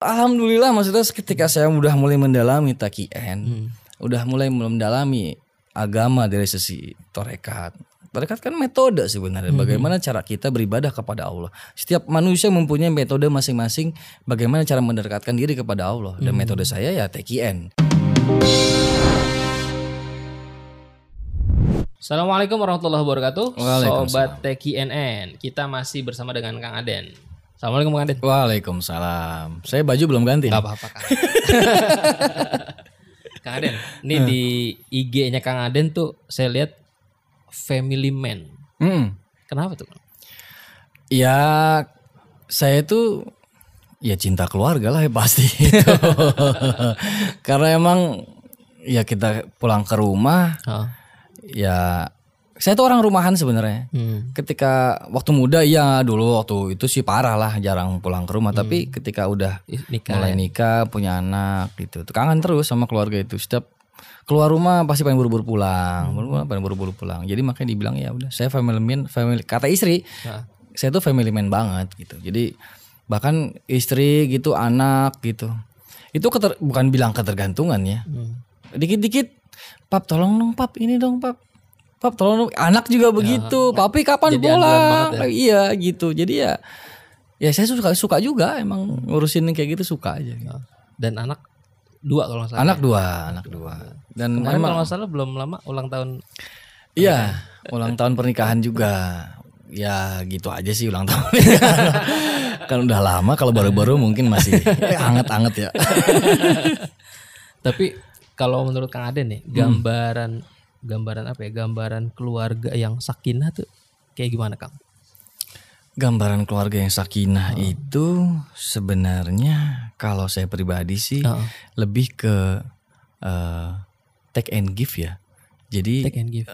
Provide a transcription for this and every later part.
Alhamdulillah maksudnya ketika saya udah mulai mendalami takian, Hmm. udah mulai mendalami agama dari sisi torekat. Torekat kan metode sebenarnya Hmm. bagaimana cara kita beribadah kepada Allah. Setiap manusia mempunyai metode masing-masing bagaimana cara mendekatkan diri kepada Allah. Dan Hmm. metode saya ya TKN. Assalamualaikum warahmatullahi wabarakatuh. Sobat TKNN, kita masih bersama dengan Kang Aden. Assalamualaikum Kang Aden. Waalaikumsalam. Saya baju belum ganti. Gak apa-apa Kang. Kang Aden, ini di IG-nya Kang Aden tuh saya lihat family man. Hmm. Kenapa tuh? Ya saya itu ya cinta keluarga lah ya pasti itu. Karena emang ya kita pulang ke rumah Oh. ya saya tuh orang rumahan sebenarnya. Hmm. Ketika waktu muda iya dulu waktu itu sih parah lah jarang pulang ke rumah. Tapi ketika udah Nikah. mulai nikah punya anak gitu. Tuh kangen terus sama keluarga itu. Setiap keluar rumah pasti pengen buru-buru pulang. Buru-buru, pengen buru-buru pulang. Jadi makanya dibilang ya udah saya family man family kata istri Nah, saya tuh family man banget gitu. Jadi bahkan istri gitu anak gitu. Itu keter, bukan bilang ketergantungan ya. Hmm. dikit-dikit pap tolong dong pap ini dong pap pap tolong anak juga begitu. Papi kapan pulang? banget iya gitu. Jadi ya ya saya suka suka juga emang ngurusin kayak gitu suka aja. Gitu. Dan anak dua kalau nggak salah. anak dua anak dua. Dan Kemarin kalau emang nggak salah belum lama ulang tahun. iya ulang tahun pernikahan juga. Ya gitu aja sih ulang tahun kan udah lama kalau baru-baru mungkin masih anget-anget ya. Tapi kalau menurut Kang Aden nih, gambaran gambaran apa ya? Gambaran keluarga yang sakinah tuh kayak gimana, Kang? Gambaran keluarga yang sakinah itu sebenarnya kalau saya pribadi sih Heeh. lebih ke eh, take and give ya. Jadi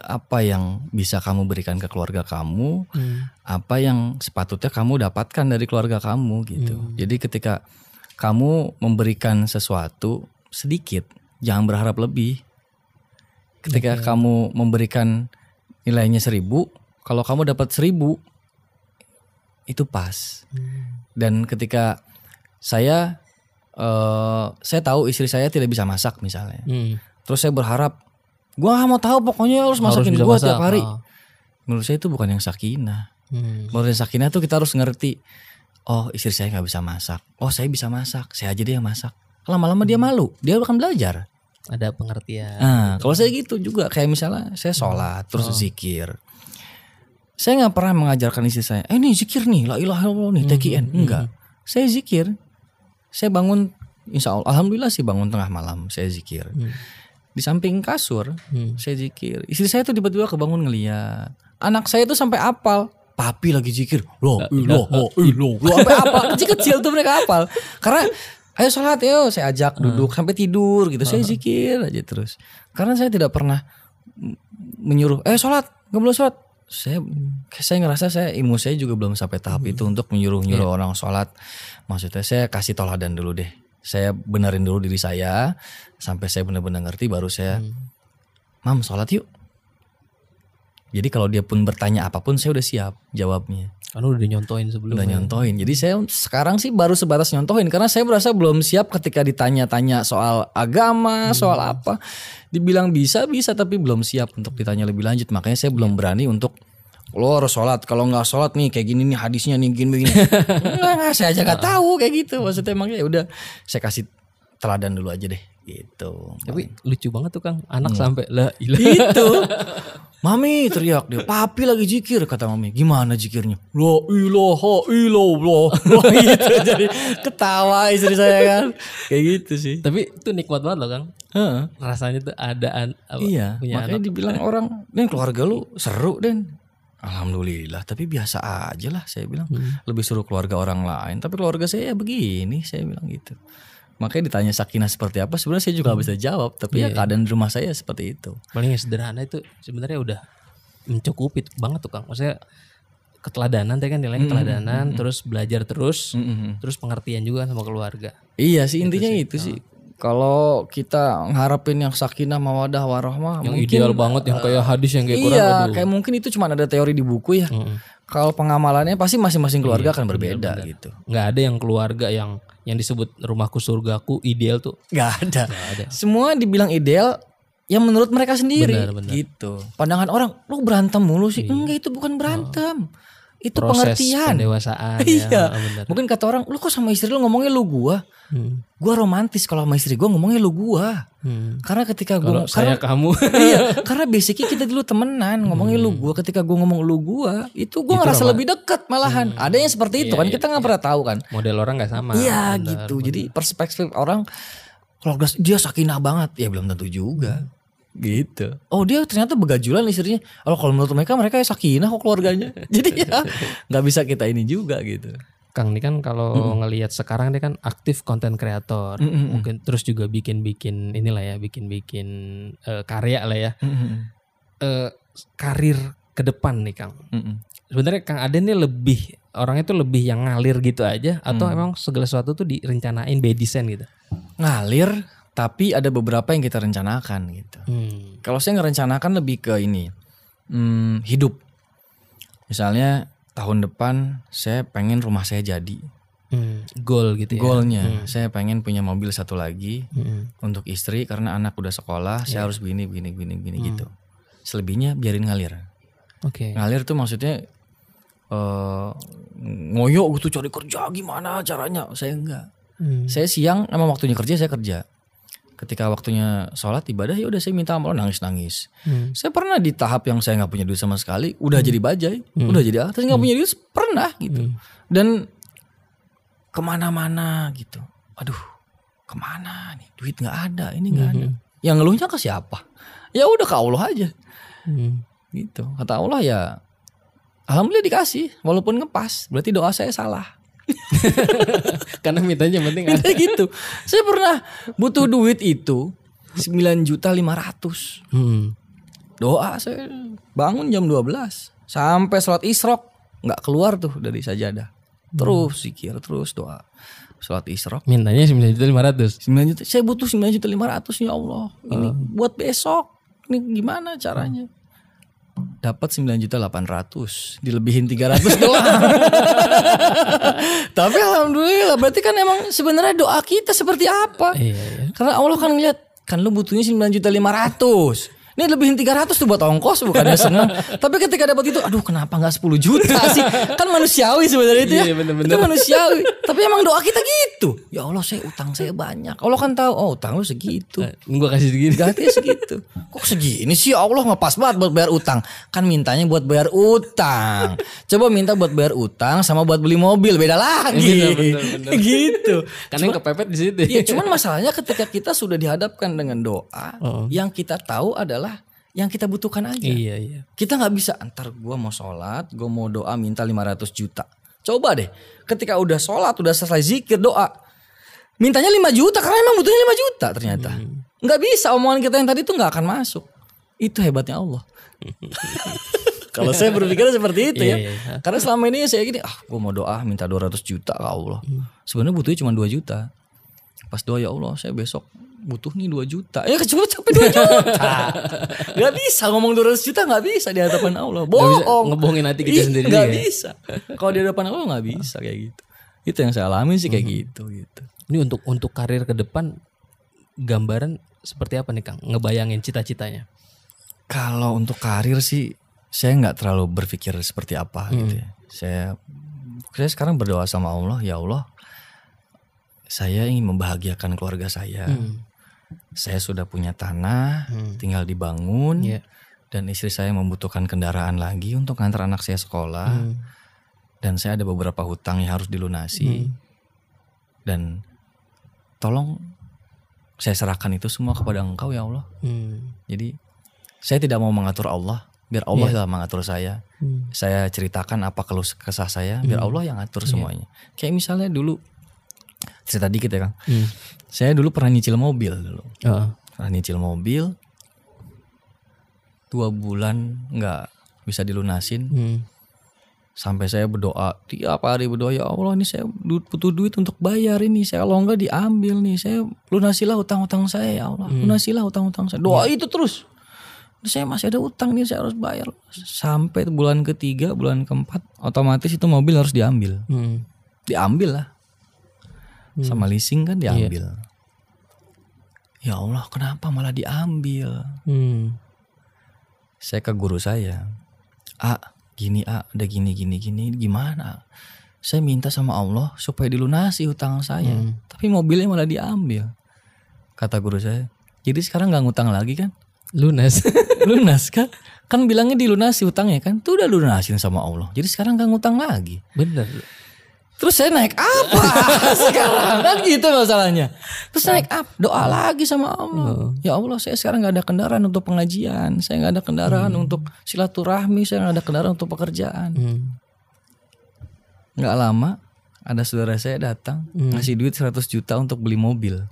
apa yang bisa kamu berikan ke keluarga kamu, Hmm. apa yang sepatutnya kamu dapatkan dari keluarga kamu gitu. Jadi ketika kamu memberikan sesuatu sedikit, jangan berharap lebih. Ketika kamu memberikan nilainya seribu, kalau kamu dapat seribu, itu pas. Dan ketika saya, eh saya tahu istri saya tidak bisa masak misalnya, Hmm. terus saya berharap, gua nggak mau tahu pokoknya harus masakin gua masak. tiap hari. Oh. Menurut saya itu bukan yang sakinah. Hmm. Menurut yang sakinah tuh kita harus ngerti. Oh istri saya nggak bisa masak. Oh saya bisa masak. Saya aja dia yang masak. Lama-lama dia malu. Dia akan belajar. Ada pengertian. Nah kalau saya gitu juga. Kayak misalnya saya sholat terus zikir. Saya nggak pernah mengajarkan istri saya. Eh nih zikir nih. La ilaha illallah nih. TKN. Enggak. Saya zikir. Saya bangun. Insya Allah. Alhamdulillah sih bangun tengah malam. Saya zikir. Hmm. Di samping kasur. Hmm. Saya zikir. Istri saya tuh tiba-tiba kebangun ngeliat. Anak saya tuh sampai apal. Papi lagi zikir. Loh, loh, loh, loh. Sampai apal. Kecil-kecil tuh mereka apal. Karena ayo sholat yuk. Saya ajak duduk sampai tidur gitu. Saya zikir aja terus. Karena saya tidak pernah menyuruh. Eh sholat. Gak boleh sholat. Saya saya ngerasa saya ilmu saya juga belum sampai tahap itu untuk menyuruh-nyuruh orang sholat. Maksudnya saya kasih toladan dulu deh. Saya benerin dulu diri saya sampai saya benar-benar ngerti baru saya Mam sholat yuk. Jadi kalau dia pun bertanya apa pun saya udah siap jawabnya. Karena udah nyontoin sebelumnya. Udah nyontohin. Jadi saya sekarang sih baru sebatas nyontohin karena saya merasa belum siap ketika ditanya-tanya soal agama, soal apa. Dibilang bisa bisa tapi belum siap untuk ditanya lebih lanjut. Makanya saya belum berani untuk lo harus sholat. Kalau nggak sholat nih kayak gini nih hadisnya nih gini begini. Enggak, saya aja nggak tahu kayak gitu. Maksudnya emang ya udah saya kasih teladan dulu aja deh gitu. Tapi lucu banget tuh Kang. Anak sampai la ilah. Itu. Mami teriak dia, papi lagi zikir kata mami. Gimana zikirnya? La ilaha illallah. gitu jadi ketawa istri saya kan. Kayak gitu sih. Tapi itu nikmat banget loh Kang. Heeh. Rasanya tuh ada an- apa, Iya, punya makanya anak. dibilang orang, "Den keluarga lu seru, Den." Alhamdulillah, tapi biasa aja lah saya bilang. Lebih seru keluarga orang lain, tapi keluarga saya ya begini, saya bilang gitu. Makanya ditanya sakinah seperti apa, sebenarnya saya juga nggak bisa jawab, tapi ya keadaan di rumah saya seperti itu. paling sederhana itu sebenarnya udah mencukupi banget tuh Kang. Maksudnya keteladanan tadi kan nilainya keteladanan, terus belajar terus, terus pengertian juga sama keluarga. Iya sih intinya itu sih. Kalau kita ngarepin yang sakinah mawadah warahmah Yang mungkin ideal banget yang kayak hadis yang kayak Quran iya aduh. kayak mungkin itu cuma ada teori di buku ya. Mm-mm. kalau pengamalannya pasti masing-masing keluarga akan berbeda gitu. nggak ada yang keluarga yang yang disebut rumahku surgaku ideal tuh Gak ada. nggak ada Semua dibilang ideal yang menurut mereka sendiri Benar, benar. gitu. Pandangan orang, lu berantem mulu sih. Enggak, itu bukan berantem. Itu proses pengertian. pendewasaan Iya. ya oh, benar Mungkin kata orang, lu kok sama istri lu ngomongnya lu gua? Hmm. Gua romantis kalau sama istri gua ngomongnya lu gua. Hmm. Karena ketika kalau gua saya karena, kamu iya, karena basicnya kita dulu temenan ngomongnya lu gua ketika gua ngomong lu gua, itu gua ngerasa roma- lebih dekat malahan. Ada yang seperti itu Iya, kan iya, kita nggak pernah tahu kan. model orang nggak sama Iya gitu. benar. Jadi perspektif orang keluarga dia sakinah banget, ya belum tentu juga. Gitu. Oh dia ternyata begajulan istrinya. Oh kalau menurut mereka mereka ya sakinah kok keluarganya. Jadi ya nggak bisa kita ini juga gitu. Kang ini kan kalau ngelihat sekarang dia kan aktif konten kreator Mm-mm. mungkin terus juga bikin-bikin inilah ya bikin-bikin eh, karya lah ya Eh, karir ke depan nih Kang sebenarnya Kang Aden ini lebih orangnya tuh lebih yang ngalir gitu aja atau emang segala sesuatu tuh direncanain by design gitu Ngalir tapi ada beberapa yang kita rencanakan gitu. hmm. Kalau saya ngerencanakan lebih ke ini hmm, hidup. Misalnya tahun depan saya pengen rumah saya jadi. Hmm. goal gitu ya Goalnya saya pengen punya mobil satu lagi Hmm. untuk istri karena anak udah sekolah saya harus begini begini begini begini Hmm. gitu. Selebihnya biarin ngalir. oke Ngalir tuh maksudnya eh ngoyo gitu cari kerja gimana caranya? Saya enggak. Hmm. Saya siang emang waktunya kerja saya kerja. Ketika waktunya sholat ibadah ya udah saya minta Allah nangis nangis. Hmm. Saya pernah di tahap yang saya nggak punya duit sama sekali, udah jadi bajai, udah jadi atas nggak punya duit pernah gitu. Dan ke mana-mana gitu. Aduh, ke mana nih? Duit nggak ada, ini nggak ada. Yang ngeluhnya ke siapa? Ya udah ke Allah aja, Hmm. gitu. Kata Allah ya, alhamdulillah dikasih, walaupun ngepas. Berarti doa saya salah. karena mintanya penting ada Kayak gitu. Saya pernah butuh duit itu 9 juta 500. hmm. Doa saya bangun jam 12 sampai sholat isrok nggak keluar tuh dari sajadah. Terus zikir terus doa. Sholat isrok mintanya sembilan juta lima ratus 9 juta. Saya butuh 9 juta 500 ya Allah. Ini buat besok. Ini gimana caranya? Dapat 9 juta 800 dilebihin 300 doang. Tapi alhamdulillah berarti kan emang sebenarnya doa kita seperti apa? iya iya Karena Allah kan ngeliat kan lu butuhnya 9 juta 500. Ini lebihin 300 tuh buat ongkos bukannya seneng. Tapi ketika dapat itu, aduh kenapa nggak 10 juta sih? Kan manusiawi sebenarnya itu ya. Iya, bener-bener. Itu manusiawi. Tapi emang doa kita gitu. Ya Allah saya utang saya banyak. Allah kan tahu, oh utang lu segitu. gue kasih segini Ganti segitu. Kok segini sih ya Allah nggak pas banget buat bayar utang. Kan mintanya buat bayar utang. Coba minta buat bayar utang sama buat beli mobil beda lagi. Bener, bener, bener. gitu. karena yang kepepet di situ Ya cuman masalahnya ketika kita sudah dihadapkan dengan doa, Oh. yang kita tahu adalah yang kita butuhkan aja. iya iya Kita nggak bisa antar gua mau sholat, gua mau doa minta 500 juta. Coba deh, ketika udah sholat, udah selesai zikir doa, mintanya 5 juta karena emang butuhnya 5 juta ternyata. Hmm. Nggak bisa omongan kita yang tadi tuh nggak akan masuk. Itu hebatnya Allah. Kalau saya berpikir seperti itu ya. Iya, iya. Karena selama ini saya gini, ah gue mau doa minta 200 juta ke Allah. Sebenarnya butuhnya cuma 2 juta. Pas doa ya Allah saya besok butuh nih 2 juta. Ya cuma sampai 2 juta. gak bisa ngomong 200 juta gak bisa di hadapan Allah. Bisa Bohong. ngebohongin hati kita Ih, sendiri Gak ya. bisa. Kalau di hadapan Allah gak bisa kayak gitu. Itu yang saya alami sih kayak gitu gitu. ini untuk untuk karir ke depan gambaran seperti apa nih kang ngebayangin cita-citanya Kalau untuk karir sih saya nggak terlalu berpikir seperti apa gitu ya. Saya saya sekarang berdoa sama Allah, ya Allah, saya ingin membahagiakan keluarga saya. Hmm. Saya sudah punya tanah, Hmm. tinggal dibangun, Iya. dan istri saya membutuhkan kendaraan lagi untuk ngantar anak saya sekolah, Hmm. dan saya ada beberapa hutang yang harus dilunasi, dan tolong saya serahkan itu semua kepada Engkau ya Allah. Hmm. Jadi saya tidak mau mengatur Allah, biar Allah yang mengatur saya. Hmm. Saya ceritakan apa keluh kesah saya, biar Allah yang ngatur semuanya. Kayak misalnya dulu cerita dikit ya Kang. Hmm. Saya dulu pernah nyicil mobil dulu. Oh. Pernah nyicil mobil dua bulan nggak bisa dilunasin Hmm. sampai saya berdoa tiap hari berdoa ya Allah ini saya butuh duit untuk bayar ini saya kalau nggak diambil nih saya lunasilah utang-utang saya ya Allah lunasilah utang-utang saya doa itu terus saya masih ada utang nih saya harus bayar sampai bulan ketiga bulan keempat otomatis itu mobil harus diambil Hmm. diambil lah sama leasing kan diambil. Ya Allah kenapa malah diambil? Hmm. saya ke guru saya A gini A ada gini gini gini gimana? Saya minta sama Allah supaya dilunasi utang saya Hmm. tapi mobilnya malah diambil kata guru saya. Jadi sekarang nggak ngutang lagi kan? Lunas. lunas kan? Kan bilangnya dilunasi utangnya kan? Tuh udah lunasin sama Allah. Jadi sekarang nggak ngutang lagi. Bener. Terus saya naik apa? Sekarang kan gitu masalahnya. Terus naik apa? Doa lagi sama Allah. Ya Allah saya sekarang nggak ada kendaraan untuk pengajian. Saya nggak ada kendaraan untuk silaturahmi. Saya nggak ada kendaraan untuk pekerjaan. Hmm. nggak lama ada saudara saya datang ngasih duit 100 juta untuk beli mobil.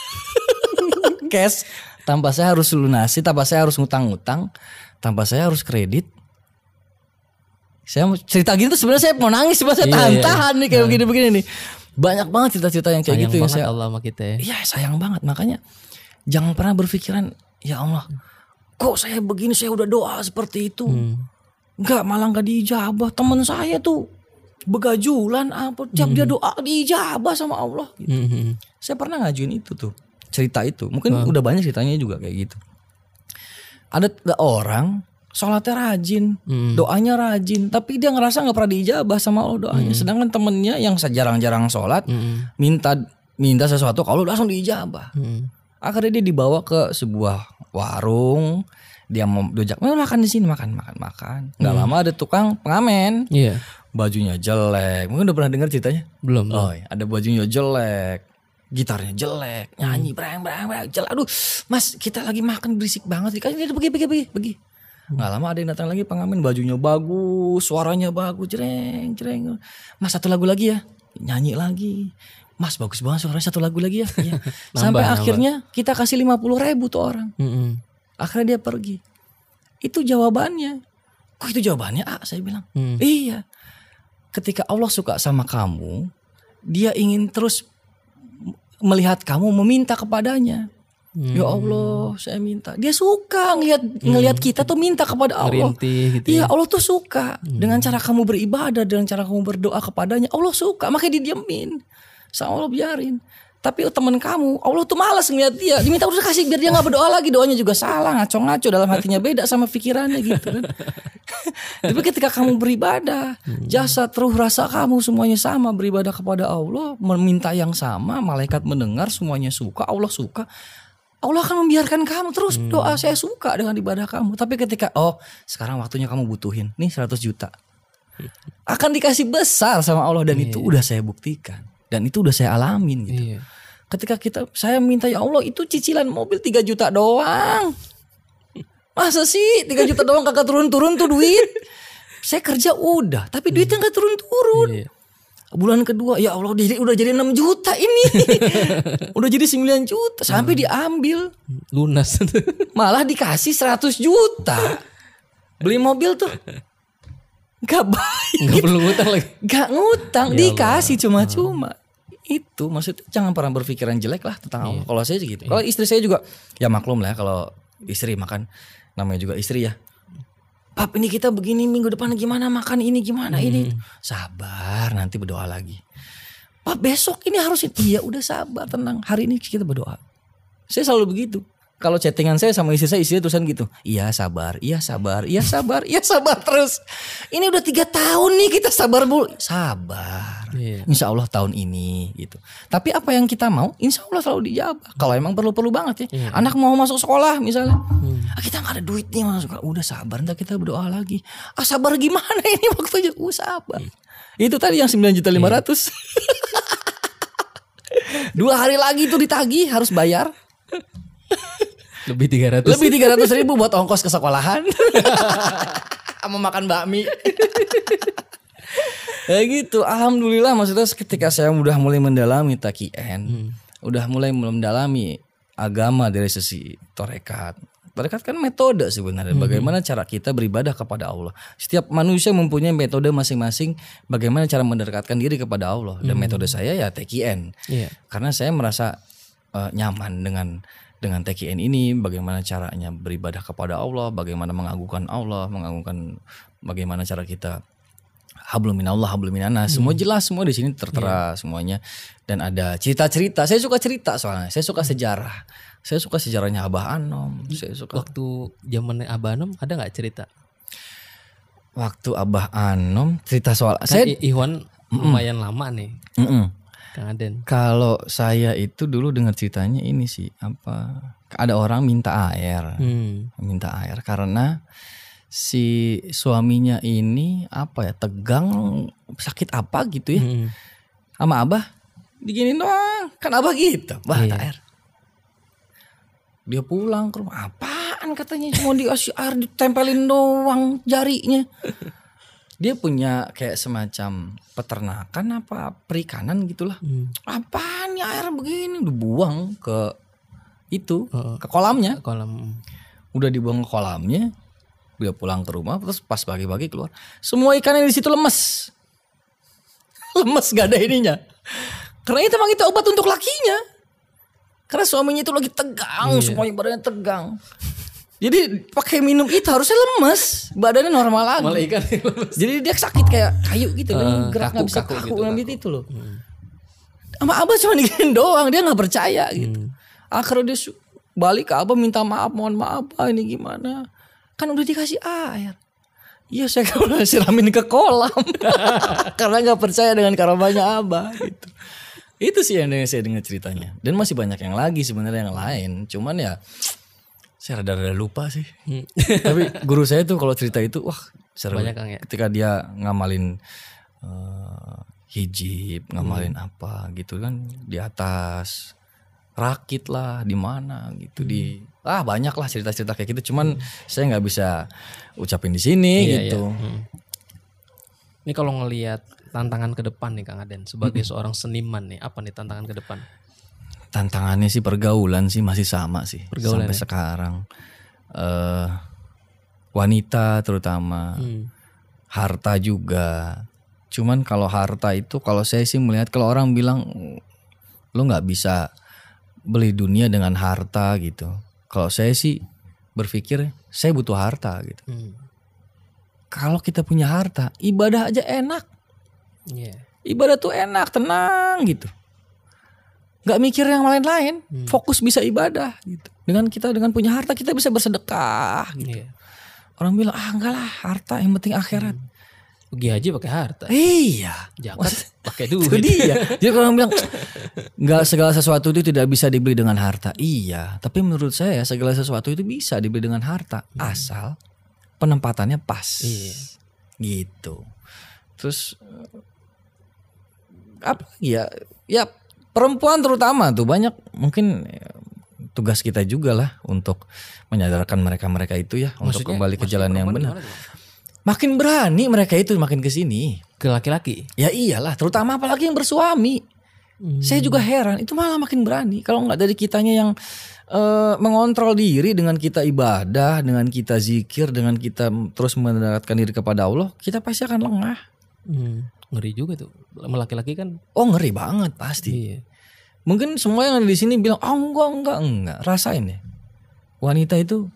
Cash. Tanpa saya harus lunasi tanpa saya harus ngutang-ngutang tanpa saya harus kredit saya mau cerita gini tuh sebenarnya saya mau nangis sebenarnya saya Iya, tahan iya. tahan nih kayak begini-begini nih. Banyak banget cerita-cerita yang kayak Sayang gitu yang saya Allah sama kita ya. Iya sayang banget. Makanya jangan pernah berpikiran ya Allah kok saya begini saya udah doa seperti itu. Hmm. nggak malah nggak diijabah. Teman saya tuh begajulan apa tiap dia doa diijabah sama Allah. Gitu. Hmm, hmm. saya pernah ngajuin itu tuh cerita itu. Mungkin udah banyak ceritanya juga kayak gitu. Ada orang sholatnya rajin Hmm. doanya rajin. Tapi dia ngerasa nggak pernah diijabah sama Allah doanya. Sedangkan temennya yang jarang-jarang sholat Hmm. minta minta sesuatu kalau langsung diijabah. Hmm. akhirnya dia dibawa ke sebuah warung dia mau diajak "Mau makan di sini makan makan makan. Nggak lama ada tukang pengamen. Iya. bajunya jelek. Mungkin udah pernah dengar ceritanya? Belum. oh iya, ada bajunya jelek gitarnya jelek nyanyi brang brang brang jelek. Aduh mas kita lagi makan berisik banget dikasih dia pergi pergi pergi pergi nggak lama ada yang datang lagi pengamen bajunya bagus suaranya bagus jreng jreng. Mas satu lagu lagi ya? Nyanyi lagi. Mas bagus banget suaranya satu lagu lagi ya? Iya. sampai nambah. akhirnya kita kasih lima puluh ribu tuh orang. Hmm, hmm. akhirnya dia pergi. Itu jawabannya. Kok itu jawabannya ah saya bilang. Hmm. iya. Ketika Allah suka sama kamu dia ingin terus melihat kamu meminta kepadanya Hmm. ya Allah saya minta. Dia suka ngelihat ngelihat kita tuh minta kepada Allah. Merintih gitu. Iya ya. Allah tuh suka. Dengan cara kamu beribadah dengan cara kamu berdoa kepadanya Allah suka. Makanya didiemin. Sama Allah biarin. Tapi teman kamu Allah tuh malas ngeliat dia. Diminta udah kasih biar dia nggak berdoa lagi. Doanya juga salah ngaco-ngaco dalam hatinya. Beda sama pikirannya gitu kan. Tapi ketika kamu beribadah jasa teruh rasa kamu semuanya sama. Beribadah kepada Allah meminta yang sama. Malaikat mendengar semuanya suka Allah suka Allah akan membiarkan kamu terus doa saya suka dengan ibadah kamu. Tapi ketika oh sekarang waktunya kamu butuhin nih 100 juta. Akan dikasih besar sama Allah dan itu udah saya buktikan dan itu udah saya alamin gitu. Iya. Ketika kita saya minta ya Allah itu cicilan mobil 3 juta doang. Masa sih 3 juta doang kagak turun-turun tuh duit. Saya kerja udah, tapi duitnya nggak turun-turun. Iya. Bulan kedua ya Allah jadi udah jadi 6 juta ini. udah jadi 9 juta sampai diambil. Lunas. Malah dikasih 100 juta. Beli mobil tuh. Gak baik. Nggak perlu ngutang lagi. Gak ngutang. dikasih cuma-cuma. Itu maksudnya jangan pernah berpikiran jelek lah tentang Allah. Kalau saya sih gitu. Kalau istri saya juga ya maklum lah ya kalau istri makan. Namanya juga istri ya. Pap ini kita begini minggu depan gimana makan ini gimana ini. Sabar nanti berdoa lagi. Pak besok ini harus iya udah sabar tenang. Hari ini kita berdoa. Saya selalu begitu. Kalau chattingan saya sama istri saya, istri tulisan gitu. Iya sabar, iya sabar, iya sabar, iya sabar terus. Ini udah tiga tahun nih kita sabar bu. Sabar. Iya. Insya Allah tahun ini gitu. Tapi apa yang kita mau, insya Allah selalu dijawab. Kalau emang perlu-perlu banget ya. Anak mau masuk sekolah misalnya. Ah, kita nggak ada duit nih masuk. Udah sabar, ntar kita berdoa lagi. Ah sabar gimana ini waktunya? Uh sabar. Itu tadi yang 9 juta 500. Dua hari lagi itu ditagih harus bayar. Lebih 300. Lebih 300 ribu buat ongkos ke sekolahan. Sama makan bakmi. ya gitu. Alhamdulillah maksudnya ketika saya udah mulai mendalami takien. Udah mulai mendalami agama dari sisi torekat. Torekat kan metode sebenarnya. Bagaimana cara kita beribadah kepada Allah. Setiap manusia mempunyai metode masing-masing. Bagaimana cara mendekatkan diri kepada Allah. Dan metode saya ya TKN. Iya. Karena saya merasa eh, nyaman dengan dengan TKN ini bagaimana caranya beribadah kepada Allah, bagaimana mengagungkan Allah, mengagungkan bagaimana cara kita hablum minallah hablum minannas. Semua jelas semua di sini tertera semuanya dan ada cerita-cerita. Saya suka cerita soalnya. Saya suka sejarah. Saya suka sejarahnya Abah Anom. Saya suka Waktu zaman Abah Anom ada nggak cerita? waktu Abah Anom cerita soal Kan saya Iwan lumayan lama nih, Mm-mm. Kang Aden. Kalau saya itu dulu dengar ceritanya ini sih apa ada orang minta air, Hmm. minta air karena si suaminya ini apa ya tegang sakit apa gitu ya Hmm. sama abah diginin doang kan abah gitu bah Iya. air dia pulang ke rumah apaan katanya cuma dikasih air ditempelin doang jarinya dia punya kayak semacam peternakan apa perikanan gitulah Hmm. apaan nih air begini dibuang ke itu Heeh. ke kolamnya Kolam. udah dibuang ke kolamnya dia pulang ke rumah terus pas pagi-pagi keluar semua ikan yang di situ lemes lemes gak ada ininya karena itu emang itu obat untuk lakinya karena suaminya itu lagi tegang Iya. semuanya badannya tegang jadi pakai minum itu harusnya lemes badannya normal lagi Malah ikan jadi dia sakit kayak kayu gitu loh Eh, gerak nggak bisa kaku-kaku kaku, gitu, kaku. gitu itu loh sama abah cuma digini doang dia nggak percaya gitu Hmm. akhirnya dia balik ke abah minta maaf mohon maaf Pak, ini gimana kan udah dikasih air Iya saya kan udah siramin ke kolam karena nggak percaya dengan karamanya abah gitu. Itu sih yang saya dengar ceritanya. Dan masih banyak yang lagi sebenarnya yang lain. Cuman ya saya rada-rada lupa sih. Hmm. Tapi guru saya tuh kalau cerita itu wah seru. Banyak, Kang, ya? Ketika dia ngamalin eh, hijib, ngamalin apa gitu kan di atas rakit lah di mana gitu di ah banyak lah cerita-cerita kayak gitu cuman saya nggak bisa ucapin di sini Iya, gitu. iya. Hmm. Ini kalau ngelihat tantangan ke depan nih Kang Aden sebagai seorang seniman nih, apa nih tantangan ke depan? Tantangannya sih pergaulan sih masih sama sih Pergaulan sampai ya? sekarang. eh wanita terutama, Hmm. harta juga. Cuman kalau harta itu kalau saya sih melihat kalau orang bilang lu nggak bisa beli dunia dengan harta gitu. Kalau saya sih berpikir saya butuh harta gitu. Hmm. Kalau kita punya harta, ibadah aja enak. Iya. Ibadah tuh enak, tenang gitu. Nggak mikir yang lain-lain, Hmm. fokus bisa ibadah gitu. Dengan kita dengan punya harta kita bisa bersedekah gitu. Iya. Orang bilang, "Ah, enggak lah, harta yang penting akhirat." Pergi haji pakai harta. Iya. Zakat pakai Itu duit. dia. Jadi kalau orang bilang nggak segala sesuatu itu tidak bisa dibeli dengan harta. Iya, tapi menurut saya segala sesuatu itu bisa dibeli dengan harta asal penempatannya pas. Iya. Gitu. Terus eh, apa lagi ya? Ya perempuan terutama tuh banyak mungkin eh, tugas kita juga lah untuk menyadarkan mereka-mereka itu ya untuk Maksudnya- kembali ke jalan yang benar. Makin berani mereka itu makin ke sini. Ke laki-laki. Ya iyalah, terutama apalagi yang bersuami. Hmm. Saya juga heran, itu malah makin berani. Kalau nggak dari kitanya yang eh, mengontrol diri dengan kita ibadah, dengan kita zikir, dengan kita terus mendekatkan diri kepada Allah, kita pasti akan lengah. Hmm. Ngeri juga tuh. Laki-laki kan. Oh ngeri banget pasti. Iya. Mungkin semua yang ada di sini bilang, oh enggak enggak enggak, rasain ya. Wanita itu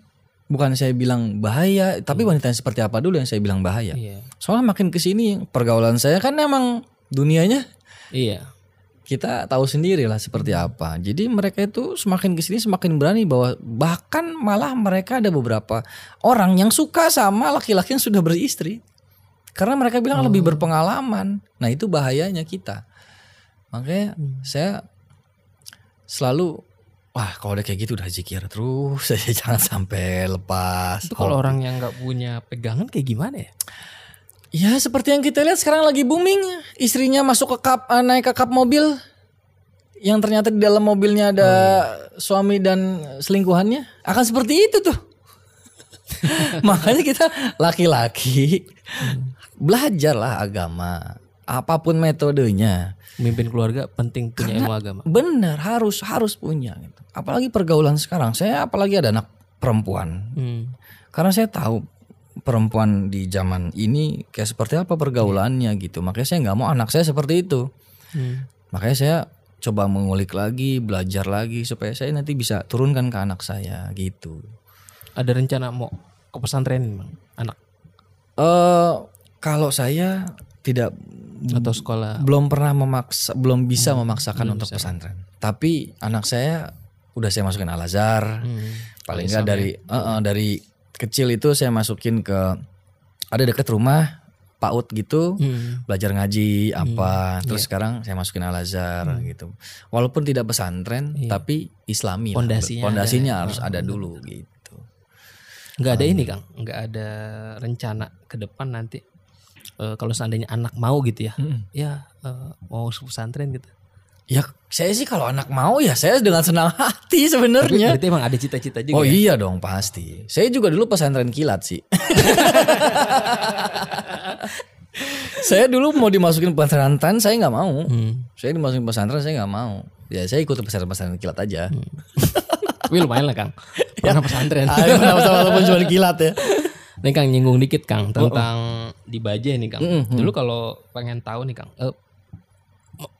bukan saya bilang bahaya, tapi wanita yang seperti apa dulu yang saya bilang bahaya. Iya. Soalnya makin ke sini pergaulan saya kan emang dunianya Iya. kita tahu sendiri lah seperti apa. Jadi mereka itu semakin ke sini semakin berani bahwa bahkan malah mereka ada beberapa orang yang suka sama laki-laki yang sudah beristri. Karena mereka bilang lebih berpengalaman. Nah itu bahayanya kita. Makanya saya selalu wah kalau udah kayak gitu udah zikir terus saya jangan sampai lepas. Itu kalau orang yang nggak punya pegangan kayak gimana ya? Ya seperti yang kita lihat sekarang lagi booming. Istrinya masuk ke kap eh, naik ke kap mobil. Yang ternyata di dalam mobilnya ada suami dan selingkuhannya. Akan seperti itu tuh. Makanya kita laki-laki Belajarlah agama Apa pun metodenya Memimpin keluarga penting punya ilmu agama. Benar harus harus punya gitu. Apalagi pergaulan sekarang Saya apalagi ada anak perempuan Hmm. Karena saya tahu perempuan di zaman ini kayak seperti apa pergaulannya gitu. Makanya saya nggak mau anak saya seperti itu. Hmm. Makanya saya coba mengulik lagi, belajar lagi supaya saya nanti bisa turunkan ke anak saya gitu. Ada rencana mau ke pesantren bang, anak Eh kalau saya tidak atau sekolah? belum pernah memaksa, belum bisa memaksakan untuk pesantren. Tapi anak saya udah saya masukin Al Azhar. Hmm. Paling nggak dari eh, eh, dari kecil itu saya masukin ke ada deket rumah PAUD gitu Hmm. belajar ngaji apa terus sekarang saya masukin Al Azhar gitu walaupun tidak pesantren tapi Islami lah. Pondasinya pondasinya harus ada dulu gitu Nggak ada ini kang, nggak ada rencana ke depan nanti. Eh, kalau seandainya anak mau gitu ya, ya eh, mau pesantren gitu. ya saya sih kalau anak mau ya saya dengan senang hati sebenarnya Berarti emang ada cita-cita juga. Oh ya? iya dong pasti. Saya juga dulu pesantren kilat sih. saya dulu mau dimasukin pesantren saya nggak mau. Hmm. Saya dimasukin pesantren saya nggak mau. Ya saya ikut pesantren pesantren kilat aja. Tapi lumayan lah kang. Pernah pesantren. Ah, sama walaupun cuma kilat ya. Nih Kang nyinggung dikit Kang tentang di Baje nih Kang. Mm, Dulu kalau pengen tahu nih Kang, eh,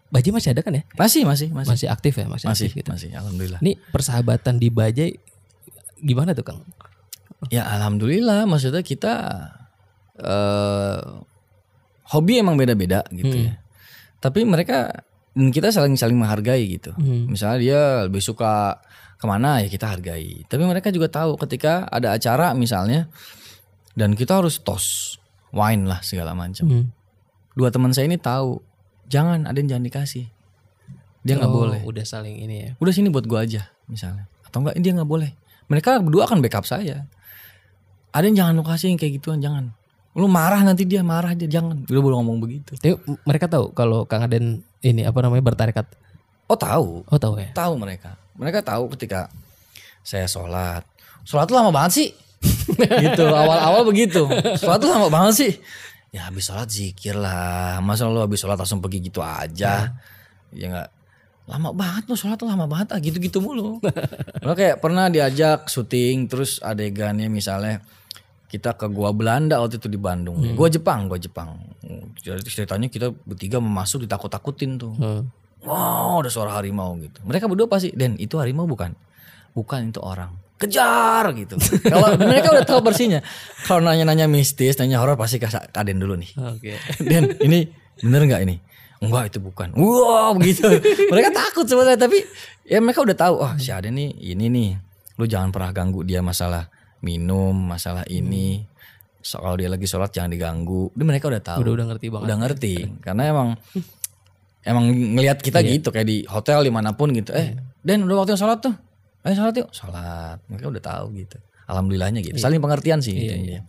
Baje masih ada kan ya? Masih masih masih Masih aktif ya, masih, masih aktif gitu. masih. Alhamdulillah. Nih persahabatan di Baje gimana tuh Kang? Ya alhamdulillah. Maksudnya kita eh hobi emang beda-beda gitu ya. Tapi mereka dan kita saling saling menghargai gitu. Hmm. Misalnya dia lebih suka ke mana ya kita hargai. Tapi mereka juga tahu ketika ada acara misalnya dan kita harus tos wine lah segala macam. Hmm. Dua teman saya ini tahu jangan ada yang jangan dikasih. Dia nggak Oh, boleh. Udah saling ini ya. Udah sini buat gua aja misalnya. Atau enggak dia nggak boleh. Mereka berdua akan backup saya. Ada yang jangan lu kasih yang kayak gituan jangan. Lu marah nanti dia marah dia jangan. Udah boleh ngomong begitu. Tapi mereka tahu kalau Kang Aden ini apa namanya bertarekat. Oh tahu. Oh tahu ya. tahu mereka mereka tahu ketika saya sholat sholat tuh lama banget sih gitu awal-awal begitu. Sholat tuh lama banget sih. Ya habis sholat zikir lah. Masa lu habis sholat langsung pergi gitu aja? Ya nggak. Lama banget lu sholat tuh lama banget. Ah gitu-gitu mulu. Malah kayak pernah diajak syuting terus adegannya misalnya kita ke gua Belanda waktu itu di Bandung. Gua Jepang gua Jepang. Jadi ceritanya kita bertiga memasuk ditakut-takutin tuh. Hmm. Wow, ada suara harimau gitu. Mereka berdua pasti, Dan itu harimau bukan? Bukan itu orang. Kejar gitu. Kalau mereka udah tahu bersihnya. Kalau nanya-nanya mistis, nanya horor pasti ke Aden dulu nih. Oke. Dan ini bener nggak ini? Enggak itu bukan. Wow begitu. mereka takut sebenarnya tapi ya mereka udah tahu. Oh si Aden nih ini nih. Lu jangan pernah ganggu dia masalah minum, masalah ini. So, kalau dia lagi sholat jangan diganggu. Dia mereka udah tahu Udah udah ngerti banget. udah ngerti karena emang emang ngelihat kita gitu kayak di hotel di mana pun gitu eh dan udah waktunya sholat tuh ayo sholat yuk sholat mereka udah tahu gitu alhamdulillahnya gitu saling pengertian sih intinya.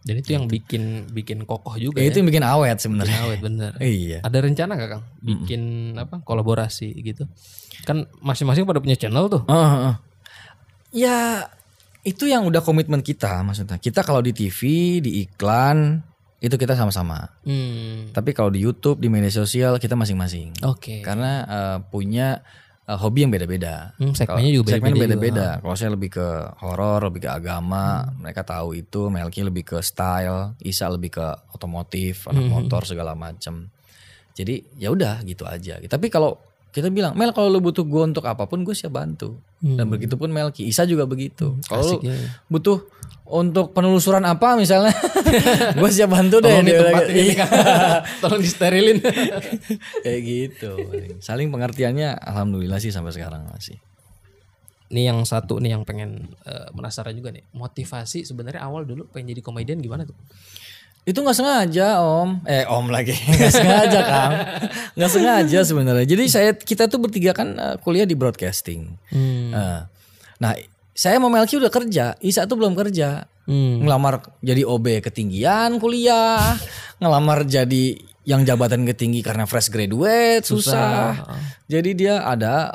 Dan itu yang bikin bikin kokoh juga Ya, ya. itu yang bikin awet sebenarnya Awet bener. iya Ada rencana gak Kang bikin apa kolaborasi gitu? Kan masing-masing pada punya channel tuh. Oh. ya itu yang udah komitmen kita maksudnya kita kalau di TV di iklan itu kita sama-sama Hmm. tapi kalau di YouTube di media sosial kita masing-masing Oke. karena eh, punya eh, hobi yang beda-beda. Hmm, segmennya juga Segmen beda-beda beda-beda. Kalau saya lebih ke horor, lebih ke agama, mereka tahu itu. Melki lebih ke style, Isa lebih ke otomotif, anak motor segala macam. Jadi ya udah gitu aja. Tapi kalau kita bilang Mel kalau lu butuh gue untuk apa pun gue siap bantu. Dan begitu pun Melki, Isa juga begitu. Kalau lu Asik ya. butuh untuk penelusuran apa misalnya, gue siap bantu deh. Tolong tempatin gitu. ini Kang. Tolong disterilin. Kayak gitu. Saling pengertiannya alhamdulillah sih sampai sekarang masih. nih yang satu nih yang pengen eh, penasaran juga nih. Motivasi sebenarnya awal dulu pengen jadi komedian gimana tuh? Itu nggak sengaja om, eh om lagi nggak sengaja kang, nggak sengaja sebenarnya. Jadi saya kita tuh bertiga kan eh, kuliah di broadcasting. Hmm. Eh, nah saya sama Melki udah kerja, Isa tuh belum kerja. Hmm. Ngelamar jadi OB ketinggian kuliah, ngelamar jadi yang jabatan ketinggi karena fresh graduate susah. Jadi dia ada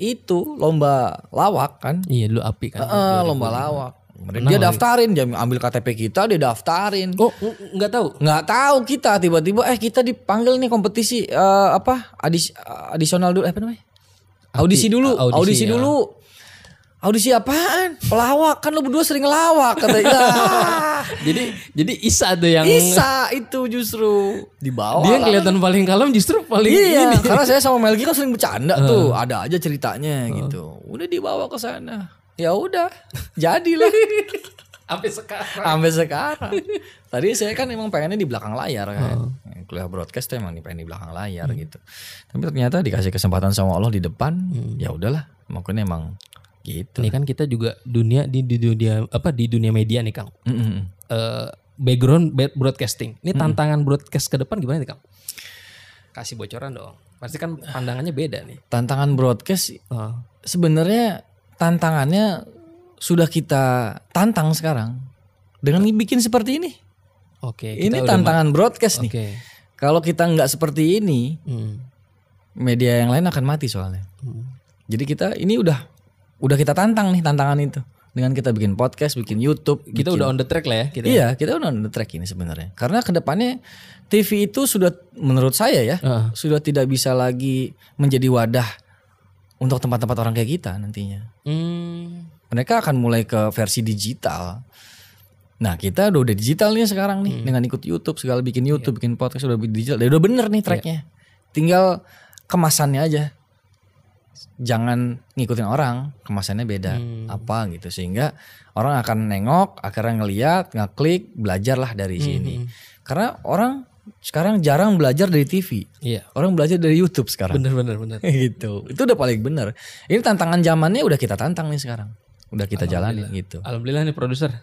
itu lomba lawak kan, Iya dulu api kan. Eh, lomba lawak. Dia daftarin, dia ambil KTP kita, dia daftarin. Oh ng- nggak tahu. nggak tahu kita tiba-tiba eh kita dipanggil nih kompetisi eh, apa adis adisional dulu eh, apa namanya audisi dulu audisi, audisi, ya. dulu Audisi apaan? Pelawak kan lu berdua sering ngelawak kata ya. jadi jadi Isa tuh yang Isa itu justru dibawa. dia kelihatan paling kalem justru paling Iya, ini. karena saya sama Melgi kan sering bercanda tuh, ada aja ceritanya gitu. Udah dibawa ke sana. Ya udah, jadilah Sampai sekarang. sampai sekarang. Tadi saya kan emang pengennya di belakang layar kan. Kuliah broadcast tuh emang pengen di belakang layar gitu. Tapi ternyata dikasih kesempatan sama Allah di depan, ya udahlah. Makanya emang gitu. Ini kan kita juga dunia di, di dunia apa di dunia media nih Kang. Mm-mm. Eh, background ba- broadcasting. Ini tantangan broadcast ke depan gimana nih Kang? Kasih bocoran dong. Pasti kan pandangannya beda nih. Tantangan broadcast Oh. sebenarnya tantangannya sudah kita tantang sekarang dengan bikin seperti ini. Oke. ini kita udah tantangan broadcast ma- nih. Kalau kita nggak seperti ini, Hmm. media yang lain akan mati soalnya. Hmm. Jadi kita ini udah udah kita tantang nih tantangan itu dengan kita bikin podcast, bikin YouTube. Kita bikin- udah on the track lah ya kita. Iya, kita udah on the track ini sebenarnya. Karena ke depannya TV itu sudah menurut saya ya Heeh. sudah tidak bisa lagi menjadi wadah untuk tempat-tempat orang kayak kita nantinya. Hmm. Mereka akan mulai ke versi digital. Nah kita udah udah digital nih sekarang nih dengan ikut YouTube segala bikin YouTube bikin podcast udah digital, udah bener nih tracknya. Tinggal kemasannya aja. Jangan ngikutin orang, kemasannya beda apa gitu sehingga orang akan nengok, akhirnya ngeliat, ngeklik, belajarlah dari sini. Karena orang sekarang jarang belajar dari TV, Iya. orang belajar dari YouTube sekarang. Bener bener bener. gitu. Itu udah paling bener. Ini tantangan zamannya udah kita tantang nih sekarang. Udah kita jalanin gitu. Alhamdulillah nih produser.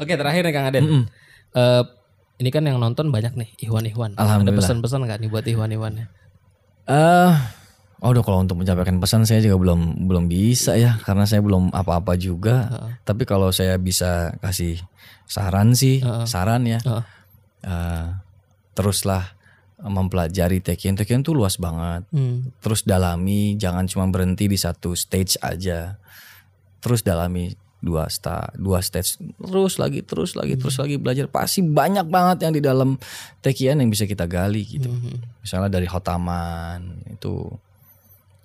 Oke terakhir nih Kang Aden. Eh, ini kan yang nonton banyak nih Iwan Iwan. Ada Alhamdulillah. pesan-pesan nggak nih buat Iwan Iwannya? Eh, oh, udah kalau untuk menyampaikan pesan saya juga belum belum bisa ya karena saya belum apa-apa juga. Tapi kalau saya bisa kasih saran sih, saran ya. Heeh. eh, teruslah mempelajari Tekken. Tekken tuh luas banget. Hmm. Terus dalami, jangan cuma berhenti di satu stage aja. Terus dalami dua sta, dua stage, terus lagi, terus lagi, terus lagi belajar. Pasti banyak banget yang di dalam Tekken yang bisa kita gali gitu. Misalnya dari Hotaman itu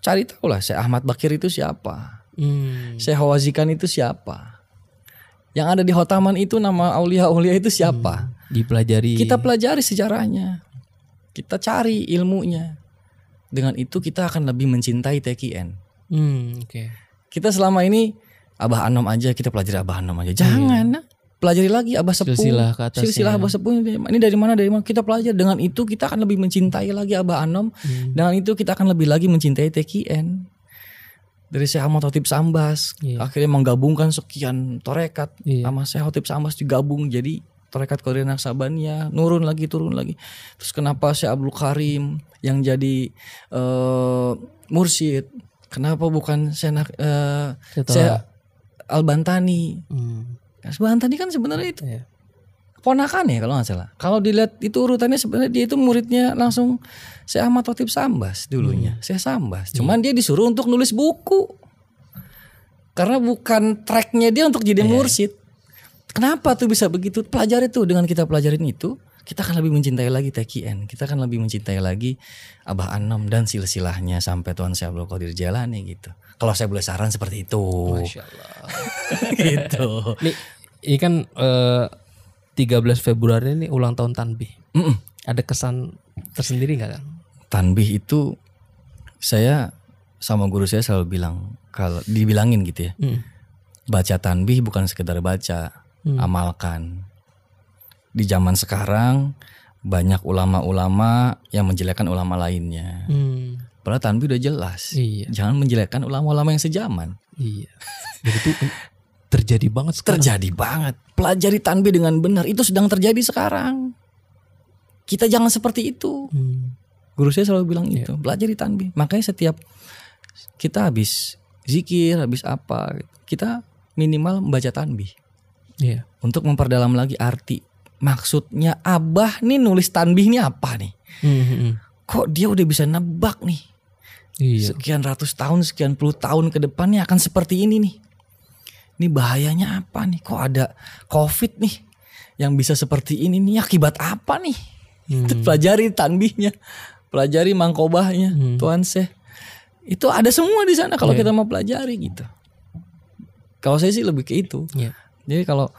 cari tahu lah, saya Ahmad Bakir itu siapa, Hmm. saya Hawazikan itu siapa, yang ada di Hotaman itu nama aulia-aulia itu siapa. Dipelajari. Kita pelajari sejarahnya. Kita cari ilmunya. Dengan itu kita akan lebih mencintai TKN. Hmm, Oke. Kita selama ini Abah Anom aja kita pelajari Abah Anom aja. Jangan. nah. Pelajari lagi Abah Sepuh. Silsilah ke atasnya. Silsilah Abah Sepuh ini dari mana dari mana kita pelajari. Dengan itu kita akan lebih mencintai lagi Abah Anom. Dengan itu kita akan lebih lagi mencintai TKN. Dari Syekh Ahmad Hotip Sambas Iya. akhirnya menggabungkan sekian torekat Iya. sama Syekh Hotip Sambas digabung jadi torekat Qadir Naksabaniyah nurun lagi turun lagi terus kenapa Syekh Abdul Karim yang jadi eh, mursyid kenapa bukan Syekh Nak- eh, Setelah- Syekh Al-Bantani Hmm. Al-Bantani kan sebenarnya itu Iya. ponakan ya kalau nggak salah. Kalau dilihat itu urutannya sebenarnya dia itu muridnya langsung Syekh Ahmad Hotip Sambas dulunya. Syekh Sambas. Cuman dia disuruh untuk nulis buku. Karena bukan tracknya dia untuk jadi mursyid kenapa tuh bisa begitu? Pelajari tuh dengan kita pelajarin itu kita akan lebih mencintai lagi TKN kita akan lebih mencintai lagi Abah Anom dan silsilahnya sampai Tuhan Syekh Abdul Qadir Jalani gitu. Kalau saya boleh saran seperti itu. Masya Allah. gitu. Ini, ini kan eh, 13 Februari ini ulang tahun Tanbih. Mm-mm. Ada kesan tersendiri nggak Kang? tanbih itu saya sama guru saya selalu bilang kalau dibilangin gitu ya Hmm. baca tanbih bukan sekedar baca Hmm. amalkan di zaman sekarang banyak ulama-ulama yang menjelekkan ulama lainnya Hmm. padahal tanbih udah jelas Iya. jangan menjelekkan ulama-ulama yang sejaman Iya. Dan itu terjadi banget sekarang. terjadi banget pelajari tanbih dengan benar itu sedang terjadi sekarang kita jangan seperti itu Hmm. Guru saya selalu bilang itu, pelajari tanbih. Makanya setiap kita habis zikir, habis apa, kita minimal membaca tanbih Iya. untuk memperdalam lagi arti. Maksudnya Abah nih nulis tanbih ini apa nih? Hmm, hmm. Kok dia udah bisa nebak nih? Iya. Sekian ratus tahun, sekian puluh tahun ke depannya akan seperti ini nih. Ini bahayanya apa nih? Kok ada COVID nih yang bisa seperti ini nih? Akibat apa nih? Hmm. Itu pelajari tanbihnya, pelajari mangkobahnya, Tuan Syekh. Itu ada semua di sana kalau Iya. kita mau pelajari gitu. Kalau saya sih lebih ke itu. Iya. Jadi kalau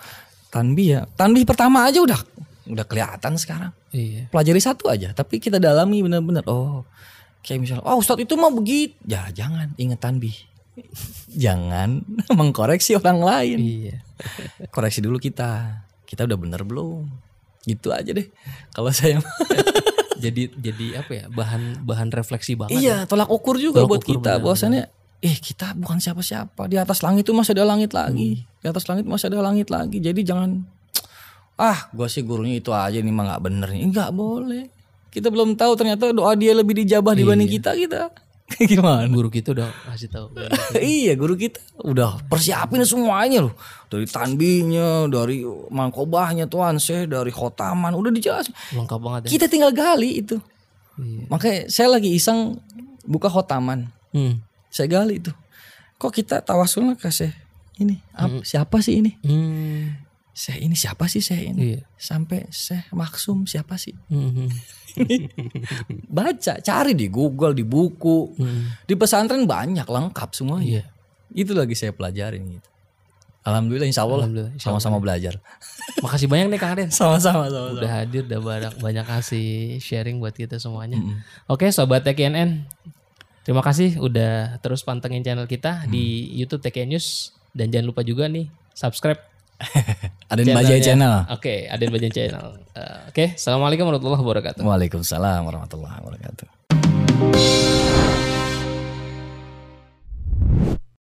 tanbih ya, tanbih pertama aja udah udah kelihatan sekarang. Iya. Pelajari satu aja, tapi kita dalami benar-benar. Oh, kayak misalnya, oh Ustadz itu mah begitu. Ya jangan ingat tanbih. Jangan mengkoreksi orang lain. Iya. Koreksi dulu kita. Kita udah bener belum? Gitu aja deh. Kalau saya jadi jadi apa ya? Bahan bahan refleksi banget. ya. iya, tolak ukur juga Tolak buat ukur kita. benar, Bahwasannya, eh kita bukan siapa-siapa. Di atas langit itu masih ada langit lagi. Hmm. Di atas langit masih ada langit lagi. Jadi jangan, ah gua sih gurunya itu aja nih mah nggak bener nih. Nggak boleh. Kita belum tahu ternyata doa dia lebih dijabah dibanding Iya. kita kita. Gimana? Guru kita udah kasih tahu. iya guru kita udah persiapin semuanya loh dari tanbihnya dari mangkobahnya tuan saya dari khotaman udah dijelasin Lengkap banget ya. kita tinggal gali itu Iya. makanya saya lagi iseng buka khotaman Hmm. saya gali itu kok kita tawasulnya ke saya ini ap- siapa sih ini Hmm. Saya ini siapa sih saya ini Iya. sampai saya maksum siapa sih Hmm. baca cari di Google di buku Hmm. di pesantren banyak lengkap semuanya Iya. itu lagi saya pelajarin gitu alhamdulillah insya Allah lah. Alhamdulillah, insya Allah. sama-sama belajar Makasih banyak nih Kang Aden. sama-sama sama Udah hadir, udah banyak banyak kasih sharing buat kita semuanya. Mm-mm. Oke, sobat TKNN. Terima kasih udah terus pantengin channel kita di YouTube TKN News dan jangan lupa juga nih subscribe di Bajai Channel Oke, ada di Bajan Channel. Eh, Oke, assalamualaikum warahmatullahi wabarakatuh. Waalaikumsalam warahmatullahi wabarakatuh